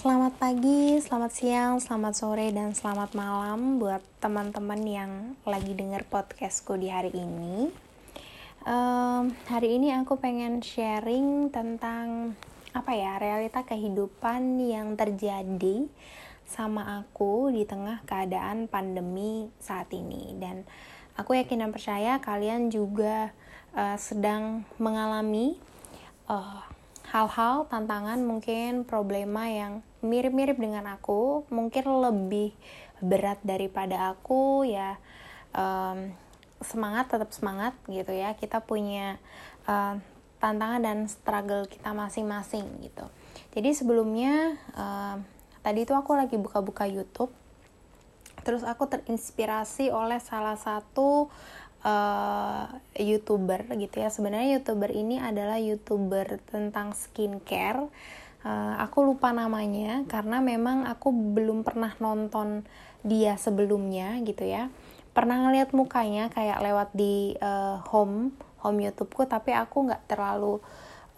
Selamat pagi, selamat siang, selamat sore, dan selamat malam buat teman-teman yang lagi denger podcastku di hari ini. Um, hari ini aku pengen sharing tentang apa ya realita kehidupan yang terjadi sama aku di tengah keadaan pandemi saat ini dan aku yakin dan percaya kalian juga uh, sedang mengalami uh, hal-hal, tantangan, mungkin problema yang mirip-mirip dengan aku, mungkin lebih berat daripada aku, ya um, semangat tetap semangat gitu ya. Kita punya uh, tantangan dan struggle kita masing-masing gitu. Jadi sebelumnya uh, tadi itu aku lagi buka-buka YouTube, terus aku terinspirasi oleh salah satu uh, youtuber gitu ya. Sebenarnya youtuber ini adalah youtuber tentang skincare. Uh, aku lupa namanya karena memang aku belum pernah nonton dia sebelumnya gitu ya. Pernah ngeliat mukanya kayak lewat di uh, home home YouTubeku tapi aku nggak terlalu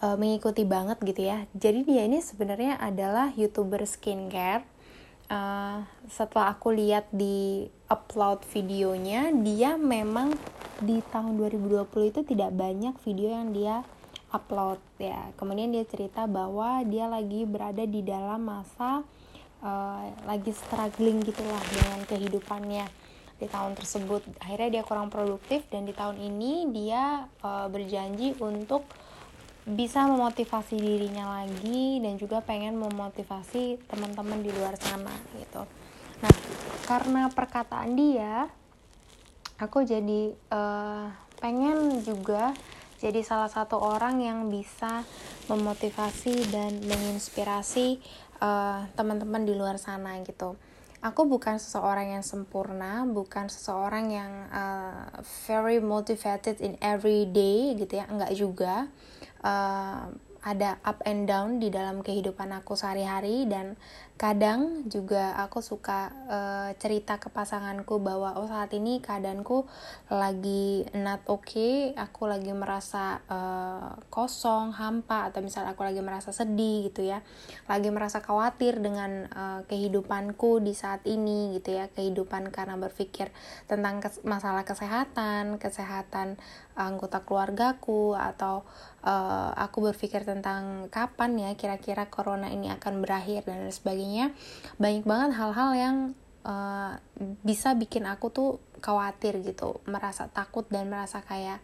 uh, mengikuti banget gitu ya. Jadi dia ini sebenarnya adalah youtuber skincare uh, setelah aku lihat di upload videonya dia memang di tahun 2020 itu tidak banyak video yang dia upload ya. Kemudian dia cerita bahwa dia lagi berada di dalam masa uh, lagi struggling gitulah dengan kehidupannya di tahun tersebut. Akhirnya dia kurang produktif dan di tahun ini dia uh, berjanji untuk bisa memotivasi dirinya lagi dan juga pengen memotivasi teman-teman di luar sana gitu. Nah, karena perkataan dia, aku jadi uh, pengen juga jadi salah satu orang yang bisa memotivasi dan menginspirasi uh, teman-teman di luar sana gitu. Aku bukan seseorang yang sempurna, bukan seseorang yang uh, very motivated in every day gitu ya, enggak juga uh, ada up and down di dalam kehidupan aku sehari-hari dan kadang juga aku suka uh, cerita ke pasanganku bahwa oh saat ini keadaanku lagi not okay aku lagi merasa uh, kosong hampa atau misal aku lagi merasa sedih gitu ya lagi merasa khawatir dengan uh, kehidupanku di saat ini gitu ya kehidupan karena berpikir tentang kes masalah kesehatan kesehatan anggota keluargaku atau uh, aku berpikir tentang kapan ya kira-kira corona ini akan berakhir dan sebagainya banyak banget hal-hal yang uh, bisa bikin aku tuh khawatir gitu merasa takut dan merasa kayak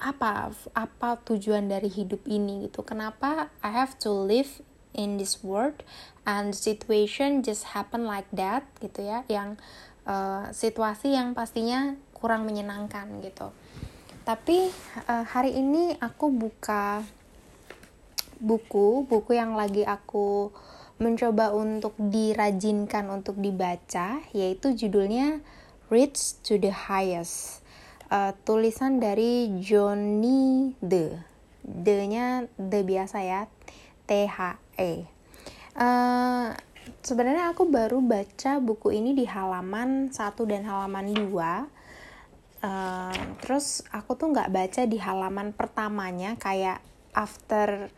apa apa tujuan dari hidup ini? gitu. Kenapa I have to live in this world and situation just happen like that gitu ya yang uh, situasi yang pastinya kurang menyenangkan gitu. Tapi uh, hari ini aku buka buku buku yang lagi aku mencoba untuk dirajinkan untuk dibaca yaitu judulnya Reach to the Highest uh, tulisan dari Johnny De De-nya De biasa ya T H E. Uh, sebenarnya aku baru baca buku ini di halaman 1 dan halaman 2 uh, terus aku tuh nggak baca di halaman pertamanya kayak after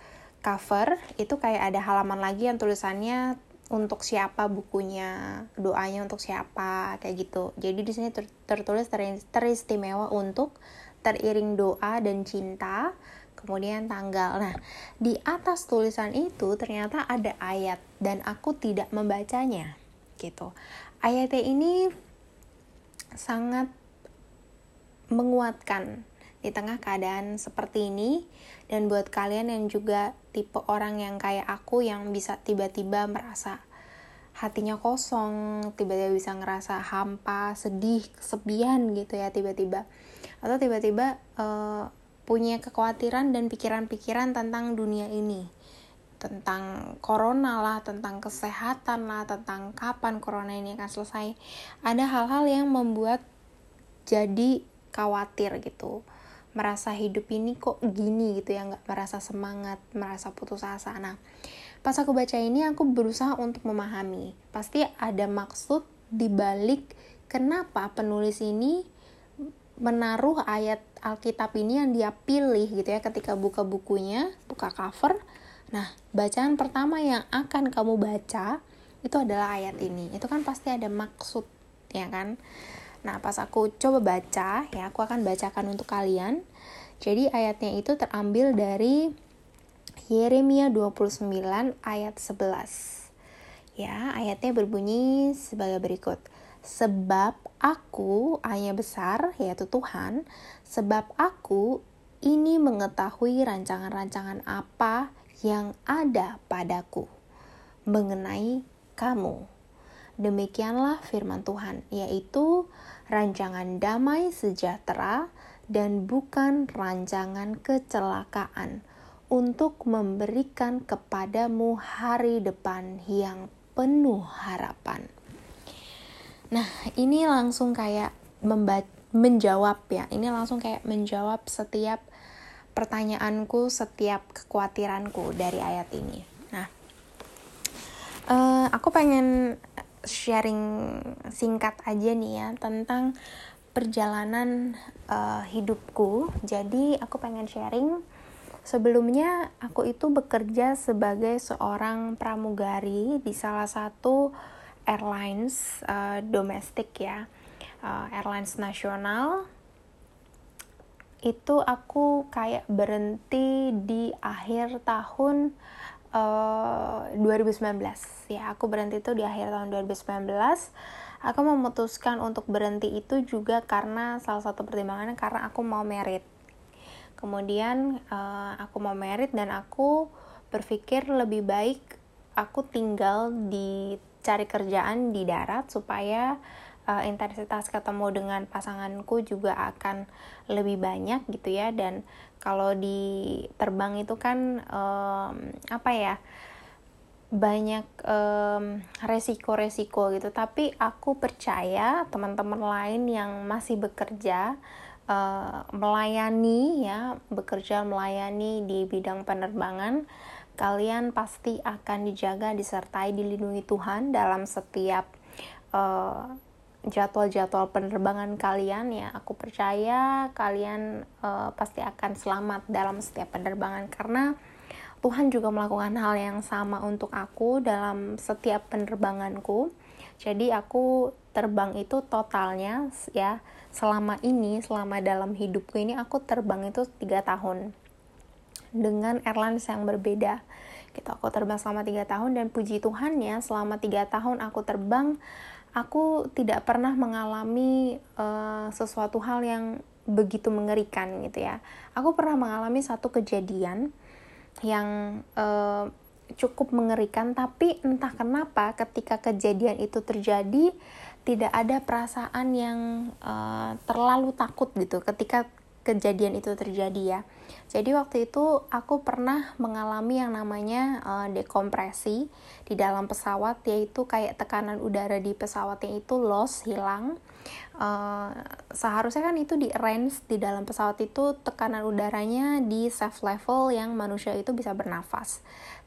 cover itu kayak ada halaman lagi yang tulisannya untuk siapa bukunya doanya untuk siapa kayak gitu. Jadi di sini ter tertulis ter teristimewa untuk teriring doa dan cinta kemudian tanggal. Nah di atas tulisan itu ternyata ada ayat dan aku tidak membacanya gitu. Ayatnya ini sangat menguatkan di tengah keadaan seperti ini dan buat kalian yang juga tipe orang yang kayak aku yang bisa tiba-tiba merasa hatinya kosong, tiba-tiba bisa ngerasa hampa, sedih, kesepian gitu ya tiba-tiba. Atau tiba-tiba uh, punya kekhawatiran dan pikiran-pikiran tentang dunia ini. Tentang corona lah, tentang kesehatan lah, tentang kapan corona ini akan selesai. Ada hal-hal yang membuat jadi khawatir gitu merasa hidup ini kok gini gitu ya nggak merasa semangat merasa putus asa nah pas aku baca ini aku berusaha untuk memahami pasti ada maksud dibalik kenapa penulis ini menaruh ayat Alkitab ini yang dia pilih gitu ya ketika buka bukunya buka cover Nah, bacaan pertama yang akan kamu baca itu adalah ayat ini. Itu kan pasti ada maksud, ya kan? Nah, pas aku coba baca, ya aku akan bacakan untuk kalian. Jadi ayatnya itu terambil dari Yeremia 29 ayat 11. Ya, ayatnya berbunyi sebagai berikut. Sebab aku, ayah besar, yaitu Tuhan, sebab aku ini mengetahui rancangan-rancangan apa yang ada padaku mengenai kamu. Demikianlah firman Tuhan, yaitu rancangan damai sejahtera dan bukan rancangan kecelakaan untuk memberikan kepadamu hari depan yang penuh harapan. Nah, ini langsung kayak menjawab ya. Ini langsung kayak menjawab setiap pertanyaanku, setiap kekhawatiranku dari ayat ini. Nah, uh, aku pengen sharing singkat aja nih ya tentang perjalanan uh, hidupku. Jadi aku pengen sharing sebelumnya aku itu bekerja sebagai seorang pramugari di salah satu airlines uh, domestik ya, uh, airlines nasional itu aku kayak berhenti di akhir tahun uh, eh, 2019 ya aku berhenti itu di akhir tahun 2019 aku memutuskan untuk berhenti itu juga karena salah satu pertimbangannya karena aku mau merit. Kemudian uh, aku mau merit dan aku berpikir lebih baik aku tinggal di cari kerjaan di darat supaya uh, intensitas ketemu dengan pasanganku juga akan lebih banyak gitu ya. Dan kalau di terbang itu kan um, apa ya banyak um, resiko-resiko gitu. Tapi aku percaya teman-teman lain yang masih bekerja uh, melayani ya bekerja melayani di bidang penerbangan kalian pasti akan dijaga disertai dilindungi Tuhan dalam setiap uh, jadwal-jadwal penerbangan kalian ya aku percaya kalian uh, pasti akan selamat dalam setiap penerbangan. Karena Tuhan juga melakukan hal yang sama untuk aku dalam setiap penerbanganku. Jadi aku terbang itu totalnya ya selama ini selama dalam hidupku ini aku terbang itu tiga tahun dengan airlines yang berbeda. Gitu aku terbang selama tiga tahun dan puji Tuhan ya selama tiga tahun aku terbang aku tidak pernah mengalami uh, sesuatu hal yang begitu mengerikan gitu ya. Aku pernah mengalami satu kejadian yang uh, cukup mengerikan, tapi entah kenapa ketika kejadian itu terjadi tidak ada perasaan yang uh, terlalu takut gitu ketika kejadian itu terjadi ya. Jadi waktu itu aku pernah mengalami yang namanya uh, dekompresi di dalam pesawat yaitu kayak tekanan udara di pesawatnya itu loss hilang. Uh, seharusnya kan itu di range di dalam pesawat itu tekanan udaranya di safe level yang manusia itu bisa bernafas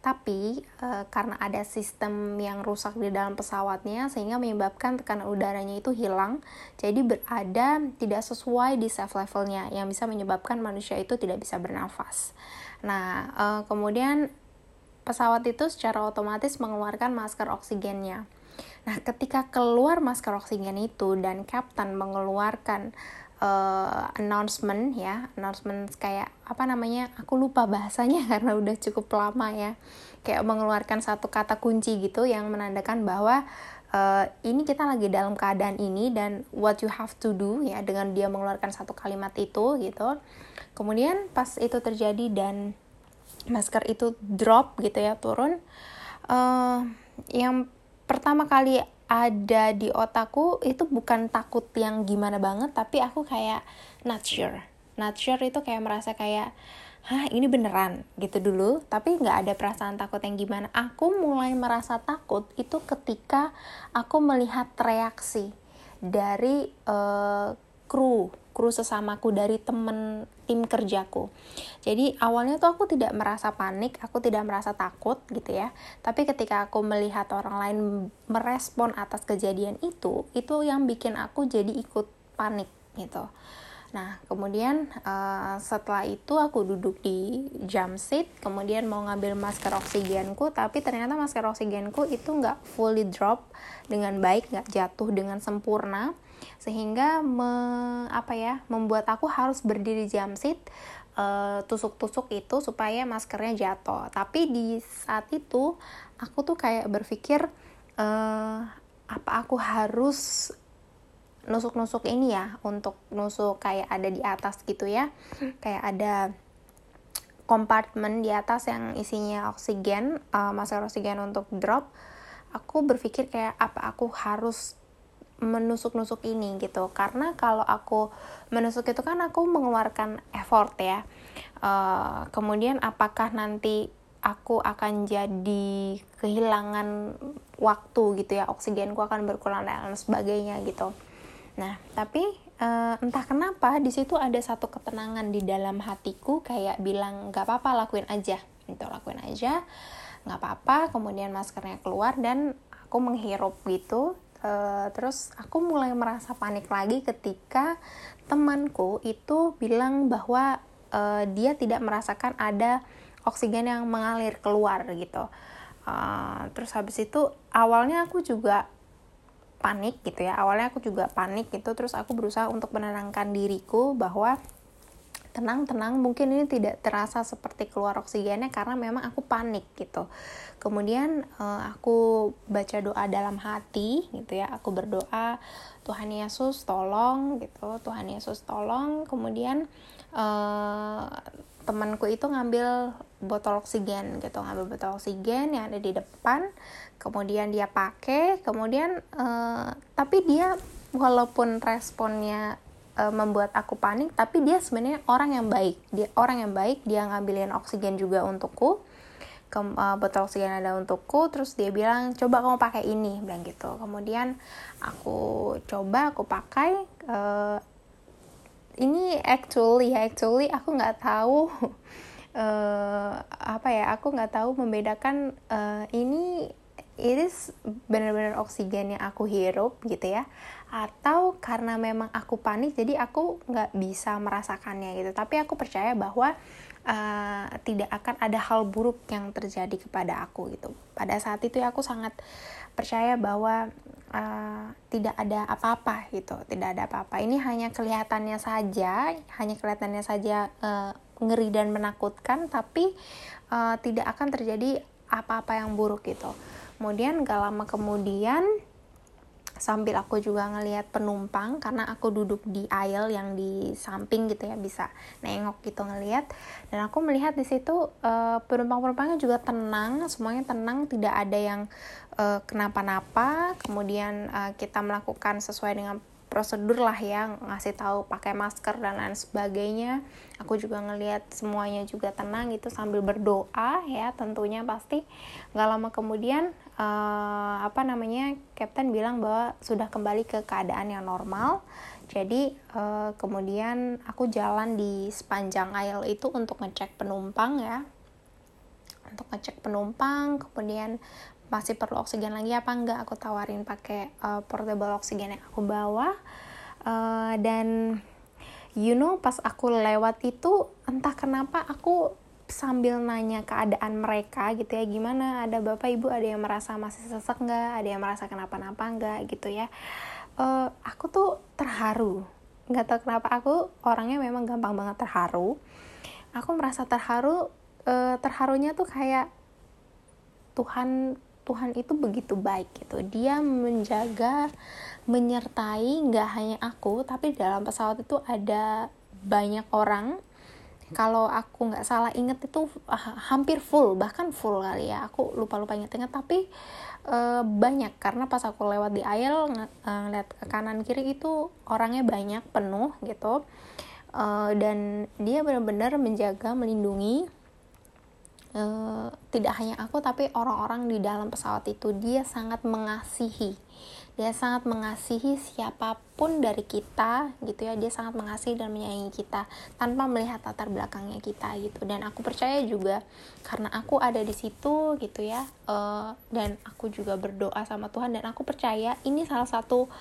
tapi e, karena ada sistem yang rusak di dalam pesawatnya sehingga menyebabkan tekanan udaranya itu hilang. Jadi berada tidak sesuai di safe levelnya yang bisa menyebabkan manusia itu tidak bisa bernafas. Nah e, kemudian pesawat itu secara otomatis mengeluarkan masker oksigennya. Nah ketika keluar masker oksigen itu dan kapten mengeluarkan uh, announcement ya. Announcement kayak apa namanya aku lupa bahasanya karena udah cukup lama ya. Kayak mengeluarkan satu kata kunci gitu yang menandakan bahwa uh, ini kita lagi dalam keadaan ini dan what you have to do ya dengan dia mengeluarkan satu kalimat itu gitu. Kemudian pas itu terjadi dan masker itu drop gitu ya turun uh, yang pertama kali ada di otakku itu bukan takut yang gimana banget tapi aku kayak not sure. Not sure itu kayak merasa kayak hah ini beneran? gitu dulu. Tapi nggak ada perasaan takut yang gimana. Aku mulai merasa takut itu ketika aku melihat reaksi dari uh, kru kru sesamaku dari temen tim kerjaku. Jadi awalnya tuh aku tidak merasa panik aku tidak merasa takut gitu ya. Tapi ketika aku melihat orang lain merespon atas kejadian itu itu yang bikin aku jadi ikut panik gitu. Nah, kemudian uh, setelah itu aku duduk di jump seat, kemudian mau ngambil masker oksigenku, tapi ternyata masker oksigenku itu nggak fully drop dengan baik, nggak jatuh dengan sempurna, sehingga me, apa ya, membuat aku harus berdiri jump seat, uh, tusuk-tusuk itu supaya maskernya jatuh. Tapi di saat itu aku tuh kayak berpikir, uh, apa aku harus nusuk-nusuk ini ya untuk nusuk kayak ada di atas gitu ya kayak ada kompartemen di atas yang isinya oksigen uh, masker oksigen untuk drop aku berpikir kayak apa aku harus menusuk-nusuk ini gitu karena kalau aku menusuk itu kan aku mengeluarkan effort ya uh, kemudian apakah nanti aku akan jadi kehilangan waktu gitu ya oksigenku akan berkurang dan sebagainya gitu Nah, tapi uh, entah kenapa di situ ada satu ketenangan di dalam hatiku kayak bilang nggak apa-apa lakuin aja, itu lakuin aja, nggak apa-apa. Kemudian maskernya keluar dan aku menghirup gitu. Uh, terus aku mulai merasa panik lagi ketika temanku itu bilang bahwa uh, dia tidak merasakan ada oksigen yang mengalir keluar gitu. Uh, terus habis itu awalnya aku juga panik gitu ya awalnya aku juga panik gitu terus aku berusaha untuk menenangkan diriku bahwa tenang tenang mungkin ini tidak terasa seperti keluar oksigennya karena memang aku panik gitu. Kemudian uh, aku baca doa dalam hati gitu ya aku berdoa Tuhan Yesus tolong gitu Tuhan Yesus tolong. Kemudian uh, temanku itu ngambil botol oksigen gitu ngambil botol oksigen yang ada di depan kemudian dia pakai kemudian uh, tapi dia walaupun responnya uh, membuat aku panik tapi dia sebenarnya orang yang baik. Dia orang yang baik dia ngambilin oksigen juga untukku. Ke, uh, botol oksigen ada untukku terus dia bilang coba kamu pakai ini. Bilang gitu. Kemudian aku coba aku pakai uh, ini actually actually aku nggak tahu uh, apa ya aku nggak tahu membedakan uh, ini it is benar-benar oksigen yang aku hirup gitu ya. Atau karena memang aku panik jadi aku nggak bisa merasakannya gitu. Tapi aku percaya bahwa uh, tidak akan ada hal buruk yang terjadi kepada aku gitu. Pada saat itu ya aku sangat percaya bahwa uh, tidak ada apa-apa gitu tidak ada apa-apa. Ini hanya kelihatannya saja hanya kelihatannya saja uh, ngeri dan menakutkan tapi uh, tidak akan terjadi apa-apa yang buruk gitu kemudian gak lama kemudian sambil aku juga ngelihat penumpang karena aku duduk di aisle yang di samping gitu ya bisa nengok gitu ngelihat. Dan aku melihat di situ uh, penumpang-penumpangnya juga tenang semuanya tenang tidak ada yang uh, kenapa-napa. Kemudian uh, kita melakukan sesuai dengan prosedur lah ya ngasih tahu pakai masker dan lain sebagainya. Aku juga ngelihat semuanya juga tenang itu sambil berdoa ya tentunya pasti. Nggak lama kemudian uh, apa namanya Captain bilang bahwa sudah kembali ke keadaan yang normal. Jadi uh, kemudian aku jalan di sepanjang aisle itu untuk ngecek penumpang ya. Untuk ngecek penumpang kemudian masih perlu oksigen lagi apa enggak aku tawarin pakai uh, portable oksigen yang aku bawa. Uh, dan you know pas aku lewat itu entah kenapa aku sambil nanya keadaan mereka gitu ya gimana ada bapak ibu ada yang merasa masih sesek nggak ada yang merasa kenapa-napa nggak gitu ya. Uh, aku tuh terharu. Nggak tahu kenapa aku orangnya memang gampang banget terharu. Aku merasa terharu uh, terharunya tuh kayak Tuhan Tuhan itu begitu baik gitu. Dia menjaga menyertai nggak hanya aku tapi dalam pesawat itu ada banyak orang kalau aku nggak salah inget itu uh, hampir full bahkan full kali ya. Aku lupa lupa inget inget tapi uh, banyak. Karena pas aku lewat di aisle uh, ngeliat ke kanan kiri itu orangnya banyak penuh gitu. Uh, dan dia benar-benar menjaga melindungi uh, tidak hanya aku tapi orang-orang di dalam pesawat itu dia sangat mengasihi. Dia sangat mengasihi siapa pun dari kita gitu ya. Dia sangat mengasihi dan menyayangi kita tanpa melihat latar belakangnya kita gitu. Dan aku percaya juga karena aku ada di situ gitu ya. Uh, dan aku juga berdoa sama Tuhan dan aku percaya ini salah satu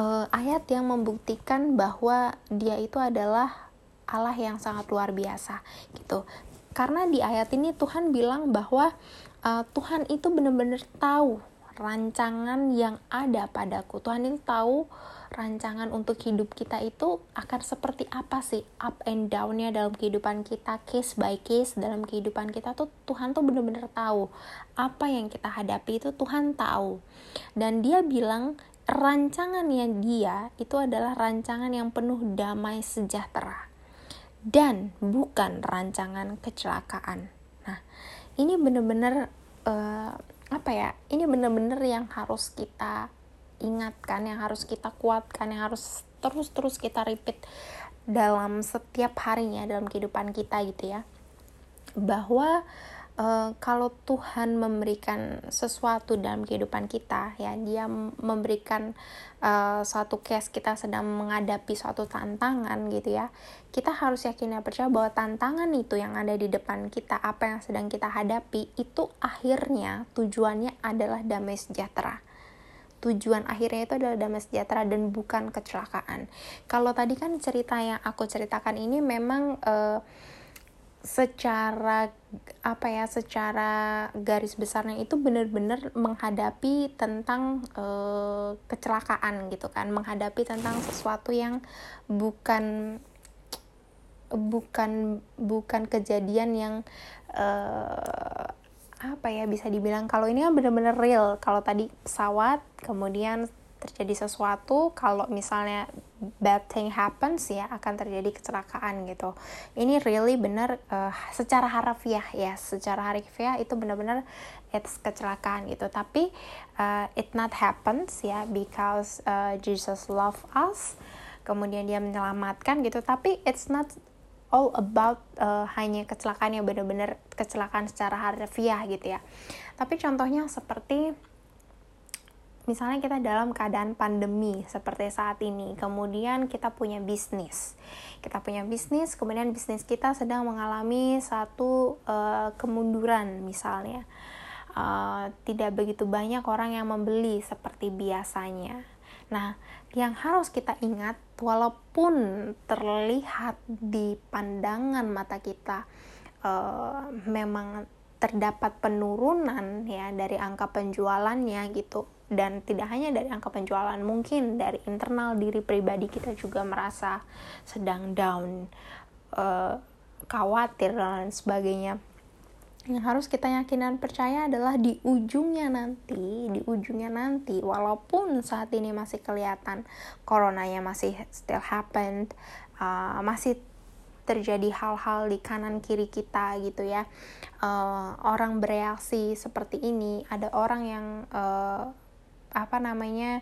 uh, ayat yang membuktikan bahwa dia itu adalah Allah yang sangat luar biasa gitu karena di ayat ini Tuhan bilang bahwa uh, Tuhan itu benar-benar tahu rancangan yang ada padaku. Tuhan itu tahu rancangan untuk hidup kita itu akan seperti apa sih up and downnya dalam kehidupan kita case by case dalam kehidupan kita tuh Tuhan tuh benar-benar tahu apa yang kita hadapi itu Tuhan tahu. Dan dia bilang rancangannya dia itu adalah rancangan yang penuh damai sejahtera dan bukan rancangan kecelakaan nah ini benar-benar uh, apa ya ini benar-benar yang harus kita ingatkan, yang harus kita kuatkan, yang harus terus-terus kita repeat dalam setiap harinya dalam kehidupan kita gitu ya. Bahwa uh, kalau Tuhan memberikan sesuatu dalam kehidupan kita ya, dia memberikan uh, suatu case kita sedang menghadapi suatu tantangan gitu ya. Kita harus yakin dan percaya bahwa tantangan itu yang ada di depan kita, apa yang sedang kita hadapi itu akhirnya tujuannya adalah damai sejahtera tujuan akhirnya itu adalah damai sejahtera dan bukan kecelakaan. Kalau tadi kan cerita yang aku ceritakan ini memang uh, secara apa ya secara garis besarnya itu benar-benar menghadapi tentang uh, kecelakaan gitu kan. Menghadapi tentang sesuatu yang bukan bukan bukan kejadian yang uh, apa ya bisa dibilang kalau ini kan bener-bener real. Kalau tadi pesawat kemudian terjadi sesuatu kalau misalnya bad thing happens ya akan terjadi kecelakaan gitu. Ini really bener uh, secara harafiah ya. Secara harafiah itu benar-benar it's kecelakaan gitu. Tapi uh, it not happens ya because uh, Jesus love us kemudian dia menyelamatkan gitu. Tapi it's not all about uh, hanya kecelakaan yang benar-benar kecelakaan secara harfiah gitu ya. Tapi contohnya seperti misalnya kita dalam keadaan pandemi seperti saat ini, kemudian kita punya bisnis. Kita punya bisnis, kemudian bisnis kita sedang mengalami satu uh, kemunduran misalnya. Uh, tidak begitu banyak orang yang membeli seperti biasanya. Nah, yang harus kita ingat walaupun terlihat di pandangan mata kita uh, memang terdapat penurunan ya dari angka penjualannya gitu dan tidak hanya dari angka penjualan mungkin dari internal diri pribadi kita juga merasa sedang down uh, khawatir dan sebagainya. Yang harus kita yakin dan percaya adalah di ujungnya nanti, di ujungnya nanti, walaupun saat ini masih kelihatan coronanya masih still happen, uh, masih terjadi hal-hal di kanan kiri kita gitu ya, uh, orang bereaksi seperti ini, ada orang yang uh, apa namanya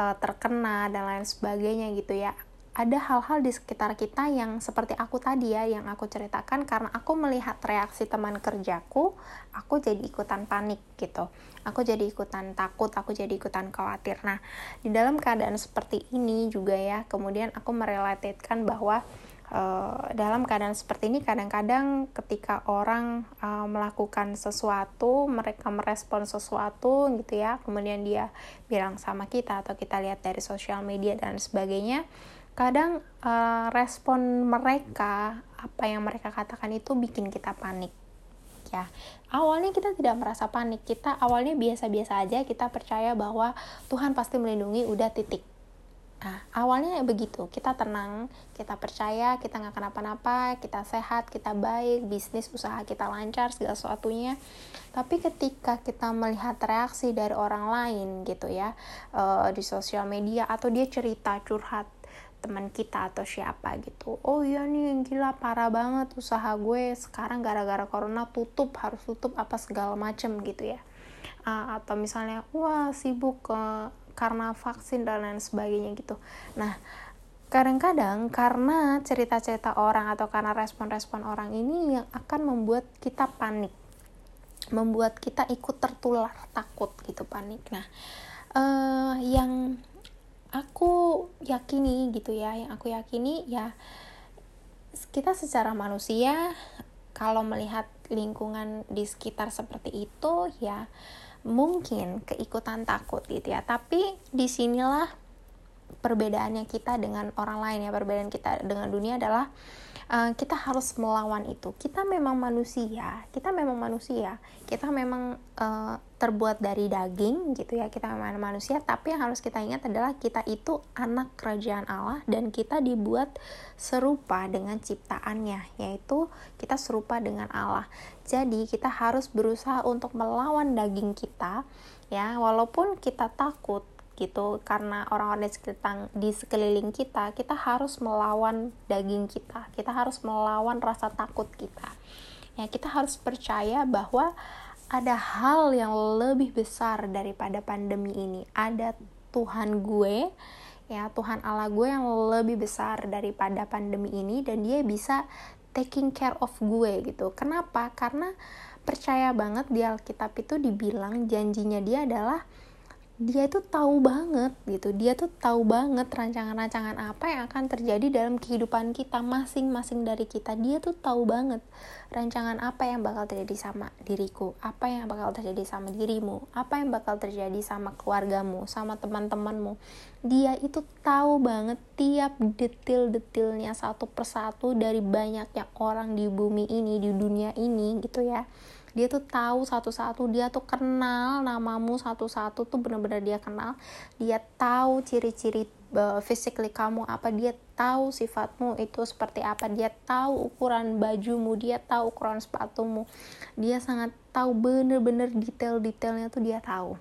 uh, terkena dan lain sebagainya gitu ya. Ada hal-hal di sekitar kita yang seperti aku tadi ya yang aku ceritakan karena aku melihat reaksi teman kerjaku aku jadi ikutan panik gitu. Aku jadi ikutan takut aku jadi ikutan khawatir. Nah di dalam keadaan seperti ini juga ya kemudian aku merelatedkan bahwa uh, dalam keadaan seperti ini kadang-kadang ketika orang uh, melakukan sesuatu mereka merespon sesuatu gitu ya kemudian dia bilang sama kita atau kita lihat dari sosial media dan sebagainya kadang uh, respon mereka apa yang mereka katakan itu bikin kita panik ya. Awalnya kita tidak merasa panik kita awalnya biasa-biasa aja kita percaya bahwa Tuhan pasti melindungi udah titik Nah, awalnya begitu, kita tenang, kita percaya, kita nggak kenapa-napa, kita sehat, kita baik, bisnis, usaha kita lancar, segala sesuatunya. Tapi ketika kita melihat reaksi dari orang lain gitu ya, uh, di sosial media, atau dia cerita, curhat, teman kita atau siapa gitu oh iya nih gila parah banget usaha gue. Sekarang gara-gara corona tutup harus tutup apa segala macem gitu ya. Uh, atau misalnya wah sibuk uh, karena vaksin dan lain sebagainya gitu. Nah kadang-kadang karena cerita-cerita orang atau karena respon-respon orang ini yang akan membuat kita panik. Membuat kita ikut tertular takut gitu panik. Nah uh, yang aku yakini gitu ya yang aku yakini ya kita secara manusia kalau melihat lingkungan di sekitar seperti itu ya mungkin keikutan takut gitu ya. Tapi di sinilah perbedaannya kita dengan orang lain ya. Perbedaan kita dengan dunia adalah uh, kita harus melawan itu. Kita memang manusia kita memang manusia. Kita memang uh, terbuat dari daging gitu ya kita memang manusia. Tapi yang harus kita ingat adalah kita itu anak kerajaan Allah dan kita dibuat serupa dengan ciptaannya yaitu kita serupa dengan Allah. Jadi kita harus berusaha untuk melawan daging kita ya. Walaupun kita takut gitu karena orang-orang di sekeliling kita kita harus melawan daging kita kita harus melawan rasa takut kita. Ya kita harus percaya bahwa ada hal yang lebih besar daripada pandemi ini. Ada Tuhan gue ya Tuhan Allah gue yang lebih besar daripada pandemi ini dan dia bisa taking care of gue gitu. Kenapa? Karena percaya banget di Alkitab itu dibilang janjinya dia adalah dia itu tahu banget gitu. Dia tuh tahu banget rancangan-rancangan apa yang akan terjadi dalam kehidupan kita masing-masing dari kita. Dia tuh tahu banget rancangan apa yang bakal terjadi sama diriku apa yang bakal terjadi sama dirimu apa yang bakal terjadi sama keluargamu sama teman-temanmu. Dia itu tahu banget tiap detail-detailnya satu persatu dari banyaknya orang di bumi ini di dunia ini gitu ya dia tuh tahu satu-satu dia tuh kenal namamu satu-satu tuh bener-bener dia kenal. Dia tahu ciri-ciri uh, physically kamu apa dia tahu sifatmu itu seperti apa dia tahu ukuran bajumu dia tahu ukuran sepatumu. Dia sangat tahu bener-bener detail-detailnya tuh dia tahu.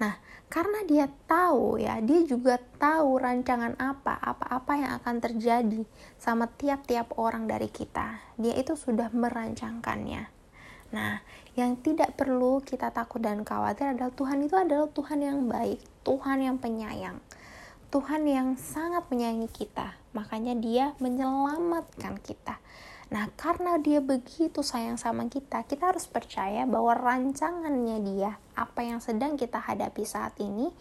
Nah karena dia tahu ya dia juga tahu rancangan apa apa-apa yang akan terjadi sama tiap-tiap orang dari kita. Dia itu sudah merancangkannya Nah, yang tidak perlu kita takut dan khawatir adalah Tuhan itu adalah Tuhan yang baik, Tuhan yang penyayang, Tuhan yang sangat menyayangi kita. Makanya Dia menyelamatkan kita. Nah, karena Dia begitu sayang sama kita, kita harus percaya bahwa rancangannya Dia, apa yang sedang kita hadapi saat ini,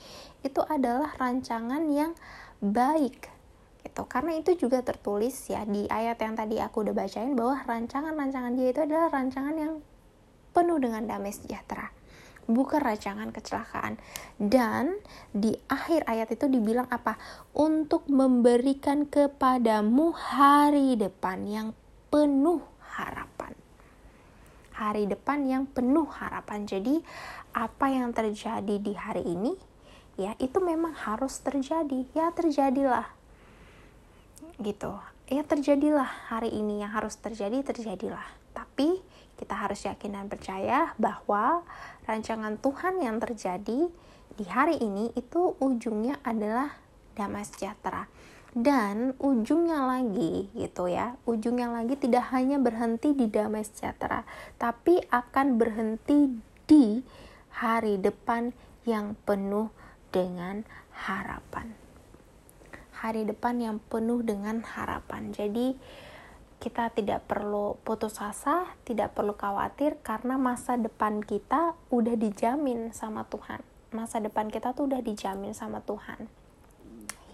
itu adalah rancangan yang baik gitu. Karena itu juga tertulis ya di ayat yang tadi aku udah bacain bahwa rancangan-rancangan dia itu adalah rancangan yang penuh dengan damai sejahtera. Bukan rancangan kecelakaan. Dan di akhir ayat itu dibilang apa? Untuk memberikan kepadamu hari depan yang penuh harapan. Hari depan yang penuh harapan. Jadi apa yang terjadi di hari ini? Ya itu memang harus terjadi. Ya terjadilah. Gitu. Ya terjadilah hari ini. Yang harus terjadi terjadilah. Tapi kita harus yakin dan percaya bahwa rancangan Tuhan yang terjadi di hari ini itu ujungnya adalah damai sejahtera. Dan ujungnya lagi gitu ya, ujungnya lagi tidak hanya berhenti di damai sejahtera, tapi akan berhenti di hari depan yang penuh dengan harapan. Hari depan yang penuh dengan harapan. Jadi, kita tidak perlu putus asa, tidak perlu khawatir karena masa depan kita udah dijamin sama Tuhan. Masa depan kita tuh udah dijamin sama Tuhan.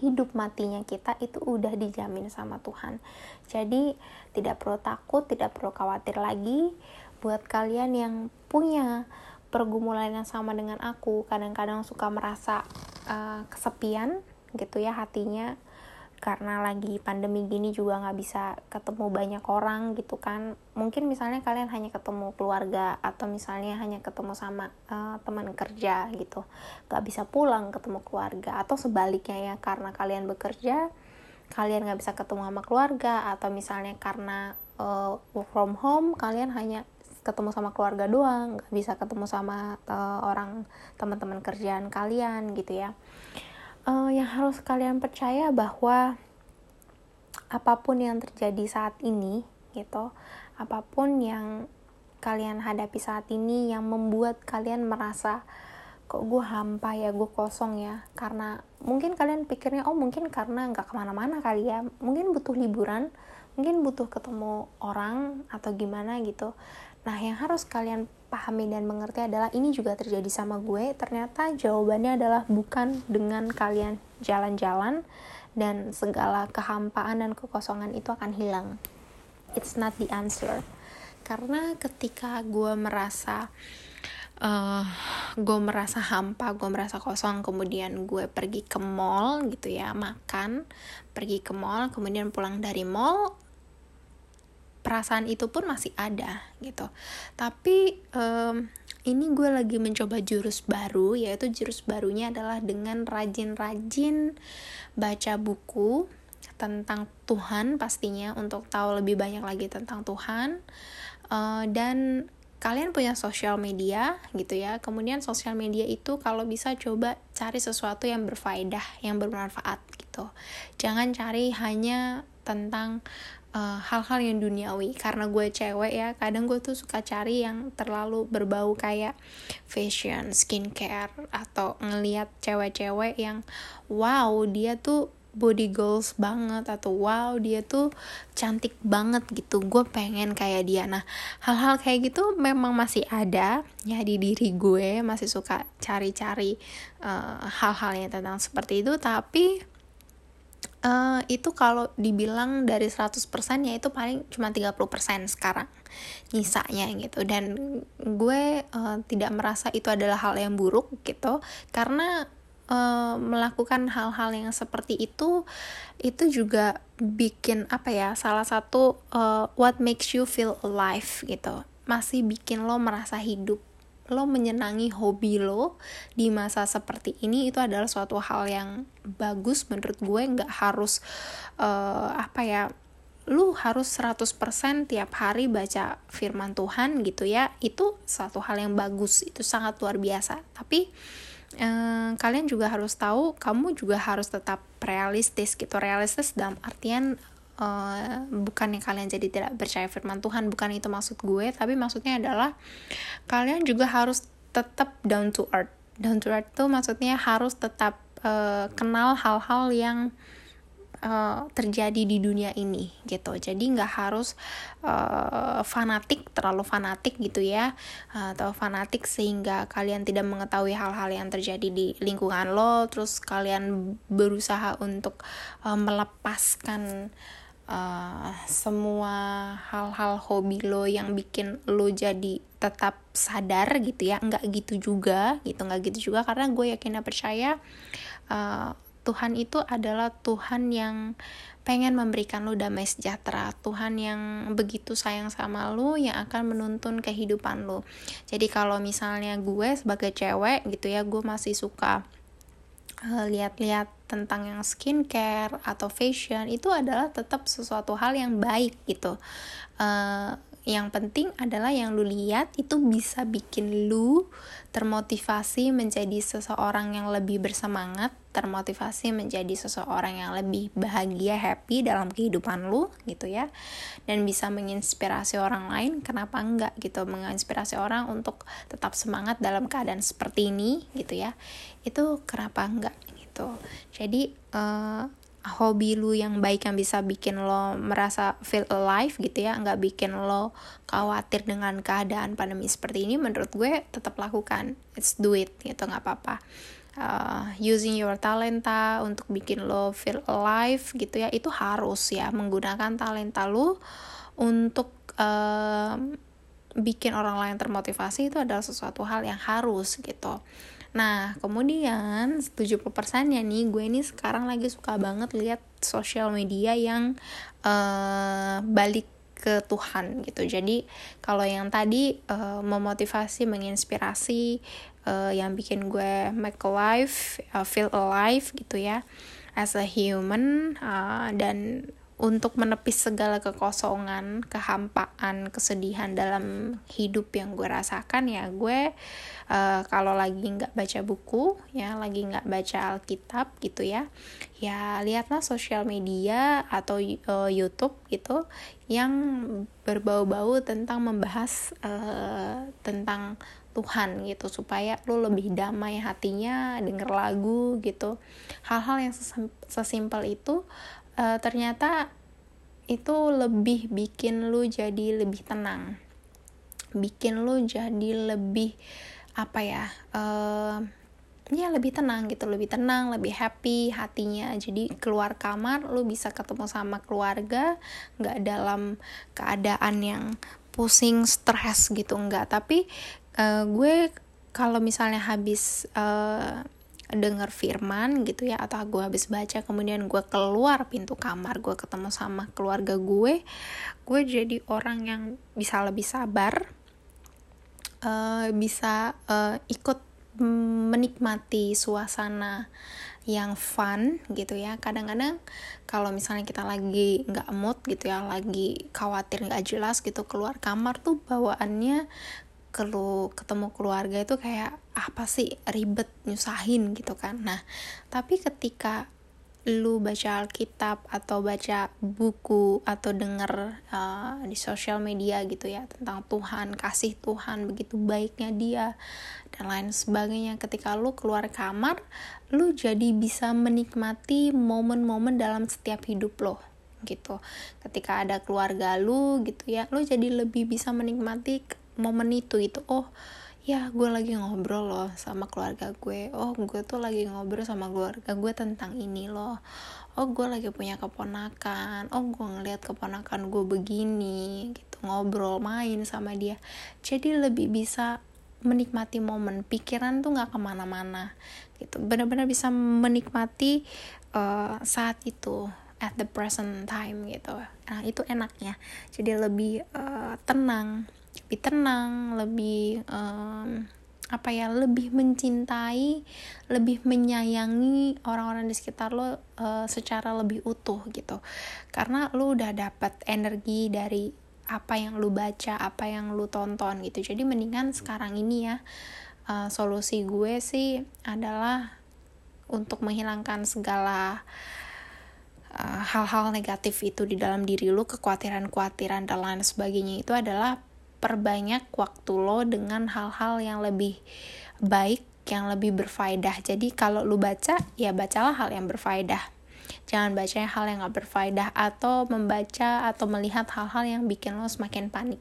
Hidup matinya kita itu udah dijamin sama Tuhan. Jadi tidak perlu takut, tidak perlu khawatir lagi buat kalian yang punya pergumulan yang sama dengan aku, kadang-kadang suka merasa uh, kesepian gitu ya hatinya karena lagi pandemi gini juga nggak bisa ketemu banyak orang gitu kan. Mungkin misalnya kalian hanya ketemu keluarga atau misalnya hanya ketemu sama uh, teman kerja gitu. Nggak bisa pulang ketemu keluarga atau sebaliknya ya karena kalian bekerja kalian nggak bisa ketemu sama keluarga atau misalnya karena uh, work from home kalian hanya ketemu sama keluarga doang nggak bisa ketemu sama uh, orang teman-teman kerjaan kalian gitu ya uh, yang harus kalian percaya bahwa apa pun yang terjadi saat ini gitu apa pun yang kalian hadapi saat ini yang membuat kalian merasa kok gue hampa ya gue kosong ya? Karena mungkin kalian pikirnya oh mungkin karena nggak ke mana-mana kali ya. Mungkin butuh liburan mungkin butuh ketemu orang atau gimana gitu. Nah yang harus kalian pahami dan mengerti adalah ini juga terjadi sama gue. Ternyata jawabannya adalah bukan dengan kalian jalan-jalan dan segala kehampaan dan kekosongan itu akan hilang. It's not the answer. Karena ketika gue merasa uh, gue merasa hampa gue merasa kosong kemudian gue pergi ke mall gitu ya makan pergi ke mall kemudian pulang dari mall perasaan itu pun masih ada gitu. Tapi um, ini gue lagi mencoba jurus baru yaitu jurus barunya adalah dengan rajin-rajin baca buku tentang Tuhan pastinya untuk tahu lebih banyak lagi tentang Tuhan. Uh, dan kalian punya sosial media gitu ya. Kemudian sosial media itu kalau bisa coba cari sesuatu yang berfaedah yang bermanfaat gitu. Jangan cari hanya tentang hal-hal uh, yang duniawi. Karena gue cewek ya kadang gue tuh suka cari yang terlalu berbau kayak fashion skincare atau ngeliat cewek-cewek yang wow dia tuh body goals banget atau wow dia tuh cantik banget gitu. Gue pengen kayak dia. Nah hal-hal kayak gitu memang masih ada ya di diri gue. Masih suka cari-cari uh, hal-hal yang tentang seperti itu. Tapi uh, itu kalau dibilang dari 100% ya itu paling cuma 30% sekarang nyisanya gitu. Dan gue uh, tidak merasa itu adalah hal yang buruk gitu. Karena uh, melakukan hal-hal yang seperti itu itu juga bikin apa ya salah satu uh, what makes you feel alive gitu. Masih bikin lo merasa hidup lo menyenangi hobi lo di masa seperti ini itu adalah suatu hal yang bagus menurut gue. Nggak harus uh, apa ya lu harus 100% tiap hari baca firman Tuhan gitu ya. Itu suatu hal yang bagus itu sangat luar biasa. Tapi eh, kalian juga harus tahu kamu juga harus tetap realistis gitu. Realistis dalam artian eh, bukan yang kalian jadi tidak percaya firman Tuhan bukan itu maksud gue tapi maksudnya adalah kalian juga harus tetap down to earth. Down to earth tuh maksudnya harus tetap eh, kenal hal-hal yang uh, terjadi di dunia ini gitu. Jadi nggak harus uh, fanatik terlalu fanatik gitu ya uh, atau fanatik sehingga kalian tidak mengetahui hal-hal yang terjadi di lingkungan lo terus kalian berusaha untuk uh, melepaskan uh, semua hal-hal hobi lo yang bikin lo jadi tetap sadar gitu ya nggak gitu juga gitu nggak gitu juga. Karena gue yakin dan percaya uh, Tuhan itu adalah Tuhan yang pengen memberikan lu damai sejahtera Tuhan yang begitu sayang sama lu yang akan menuntun kehidupan lu jadi kalau misalnya gue sebagai cewek gitu ya gue masih suka lihat-lihat tentang yang skincare atau fashion itu adalah tetap sesuatu hal yang baik gitu. Uh, yang penting adalah yang lu lihat itu bisa bikin lu termotivasi menjadi seseorang yang lebih bersemangat, termotivasi menjadi seseorang yang lebih bahagia, happy dalam kehidupan lu gitu ya. Dan bisa menginspirasi orang lain, kenapa enggak gitu, menginspirasi orang untuk tetap semangat dalam keadaan seperti ini gitu ya. Itu kenapa enggak gitu. Jadi uh, hobi lu yang baik yang bisa bikin lo merasa feel alive gitu ya nggak bikin lo khawatir dengan keadaan pandemi seperti ini menurut gue tetap lakukan. It's do it gitu nggak apa-apa. Uh, using your talenta untuk bikin lo feel alive gitu ya itu harus ya menggunakan talenta lo untuk uh, bikin orang lain termotivasi itu adalah sesuatu hal yang harus gitu Nah, kemudian 70% ya nih, gue ini sekarang lagi suka banget lihat sosial media yang uh, balik ke Tuhan gitu. Jadi kalau yang tadi uh, memotivasi, menginspirasi, uh, yang bikin gue make alive, uh, feel alive gitu ya, as a human uh, dan untuk menepis segala kekosongan, kehampaan, kesedihan dalam hidup yang gue rasakan ya gue uh, kalau lagi nggak baca buku ya lagi nggak baca Alkitab gitu ya ya lihatlah sosial media atau uh, YouTube gitu yang berbau-bau tentang membahas uh, tentang Tuhan gitu supaya lo lebih damai hatinya denger lagu gitu. Hal-hal yang sesimpel itu uh, ternyata itu lebih bikin lu jadi lebih tenang. Bikin lu jadi lebih apa ya uh, ya lebih tenang gitu. Lebih tenang lebih happy hatinya. Jadi keluar kamar lu bisa ketemu sama keluarga. Nggak dalam keadaan yang pusing stres gitu enggak tapi uh, gue kalau misalnya habis uh, denger firman gitu ya atau gue habis baca kemudian gue keluar pintu kamar gue ketemu sama keluarga gue gue jadi orang yang bisa lebih sabar uh, bisa uh, ikut menikmati suasana yang fun gitu ya. Kadang-kadang kalau misalnya kita lagi nggak mood gitu ya lagi khawatir nggak jelas gitu keluar kamar tuh bawaannya kelu ketemu keluarga itu kayak apa sih ribet nyusahin gitu kan nah tapi ketika lu baca Alkitab atau baca buku atau denger uh, di sosial media gitu ya tentang Tuhan, kasih Tuhan, begitu baiknya dia dan lain sebagainya. Ketika lu keluar kamar, lu jadi bisa menikmati momen-momen dalam setiap hidup lo gitu. Ketika ada keluarga lu gitu ya, lu jadi lebih bisa menikmati momen itu itu oh ya gue lagi ngobrol loh sama keluarga gue. Oh gue tuh lagi ngobrol sama keluarga gue tentang ini loh. Oh gue lagi punya keponakan. Oh gue ngeliat keponakan gue begini gitu ngobrol main sama dia. Jadi lebih bisa menikmati momen. Pikiran tuh nggak ke mana-mana gitu. Benar-benar bisa menikmati uh, saat itu at the present time gitu. Nah itu enaknya. Jadi lebih uh, tenang lebih tenang lebih um, apa ya lebih mencintai lebih menyayangi orang-orang di sekitar lo uh, secara lebih utuh gitu. Karena lo udah dapat energi dari apa yang lo baca apa yang lo tonton gitu. Jadi mendingan sekarang ini ya uh, solusi gue sih adalah untuk menghilangkan segala hal-hal uh, negatif itu di dalam diri lo kekhawatiran-kekhawatiran dan lain sebagainya itu adalah perbanyak waktu lo dengan hal-hal yang lebih baik, yang lebih berfaedah. Jadi kalau lu baca, ya bacalah hal yang berfaedah. Jangan baca hal yang gak berfaedah atau membaca atau melihat hal-hal yang bikin lo semakin panik.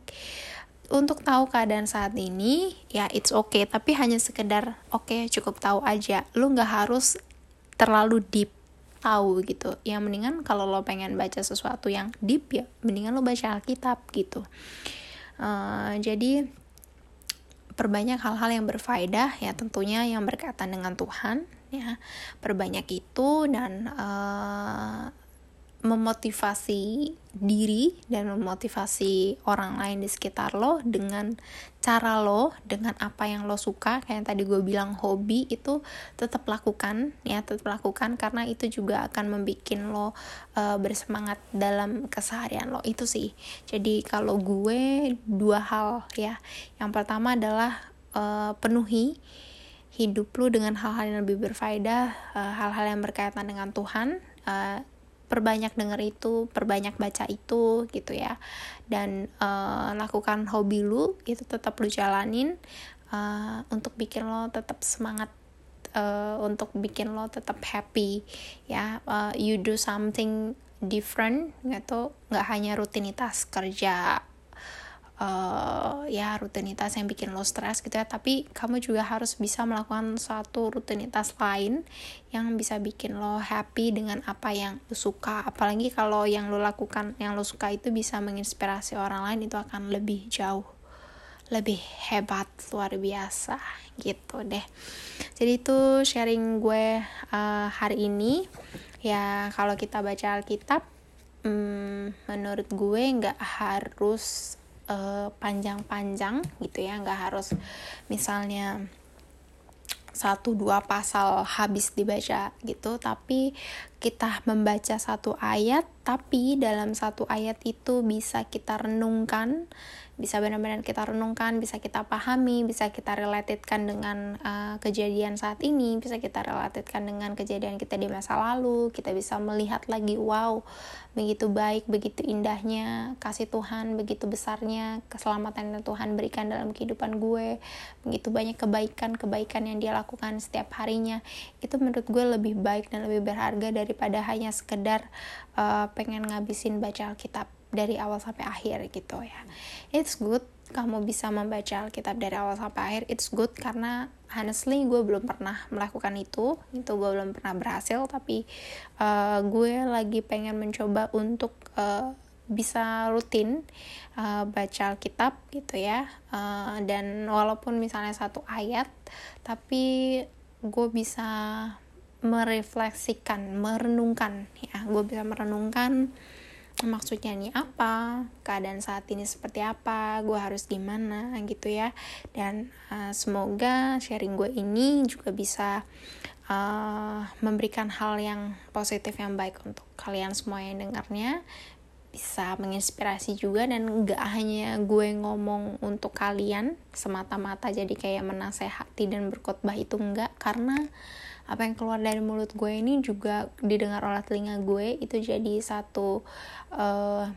Untuk tahu keadaan saat ini, ya it's okay, tapi hanya sekedar oke okay, cukup tahu aja. Lu gak harus terlalu deep tahu gitu. Yang mendingan kalau lo pengen baca sesuatu yang deep ya, mendingan lo baca Alkitab gitu. Uh, jadi perbanyak hal-hal yang berfaedah ya tentunya yang berkaitan dengan Tuhan ya. Perbanyak itu dan uh, memotivasi diri dan memotivasi orang lain di sekitar lo dengan cara lo dengan apa yang lo suka. Kayak yang tadi gue bilang hobi itu tetap lakukan ya tetap lakukan karena itu juga akan membuat lo uh, bersemangat dalam keseharian lo. Itu sih. Jadi kalau gue dua hal ya. Yang pertama adalah uh, penuhi hidup lo dengan hal-hal yang lebih berfaedah uh, hal-hal yang berkaitan dengan Tuhan uh, perbanyak denger itu, perbanyak baca itu gitu ya. Dan uh, lakukan hobi lu itu tetap lu jalanin uh, untuk bikin lo tetap semangat uh, untuk bikin lo tetap happy ya. Uh, you do something different gitu, nggak hanya rutinitas kerja uh, ya rutinitas yang bikin lo stres gitu ya. Tapi kamu juga harus bisa melakukan satu rutinitas lain yang bisa bikin lo happy dengan apa yang lo suka. Apalagi kalau yang lo lakukan yang lo suka itu bisa menginspirasi orang lain itu akan lebih jauh lebih hebat luar biasa gitu deh. Jadi itu sharing gue uh, hari ini. Ya kalau kita baca Alkitab hmm, menurut gue nggak harus eh, panjang-panjang gitu ya nggak harus misalnya satu dua pasal habis dibaca gitu tapi kita membaca satu ayat tapi dalam satu ayat itu bisa kita renungkan bisa benar-benar kita renungkan, bisa kita pahami, bisa kita relatedkan dengan uh, kejadian saat ini, bisa kita relatedkan dengan kejadian kita di masa lalu, kita bisa melihat lagi, wow, begitu baik, begitu indahnya kasih Tuhan, begitu besarnya keselamatan yang Tuhan berikan dalam kehidupan gue, begitu banyak kebaikan-kebaikan yang dia lakukan setiap harinya, itu menurut gue lebih baik dan lebih berharga daripada hanya sekedar uh, pengen ngabisin baca Alkitab dari awal sampai akhir gitu ya. It's good kamu bisa membaca Alkitab dari awal sampai akhir. It's good karena honestly gue belum pernah melakukan itu. Itu gue belum pernah berhasil tapi uh, gue lagi pengen mencoba untuk uh, bisa rutin uh, baca Alkitab gitu ya. Uh, dan walaupun misalnya satu ayat tapi gue bisa merefleksikan merenungkan. Ya gue bisa merenungkan maksudnya ini apa keadaan saat ini seperti apa gue harus gimana gitu ya. Dan uh, semoga sharing gue ini juga bisa uh, memberikan hal yang positif yang baik untuk kalian semua yang dengarnya. Bisa menginspirasi juga dan gak hanya gue ngomong untuk kalian semata-mata jadi kayak menasehati dan berkhotbah itu enggak karena apa yang keluar dari mulut gue ini juga didengar oleh telinga gue itu jadi satu uh,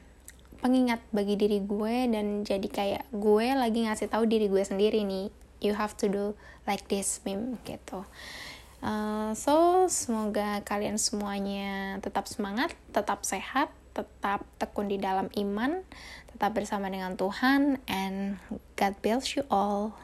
pengingat bagi diri gue dan jadi kayak gue lagi ngasih tahu diri gue sendiri nih you have to do like this meme gitu. Uh, so semoga kalian semuanya tetap semangat tetap sehat tetap tekun di dalam iman tetap bersama dengan Tuhan and God bless you all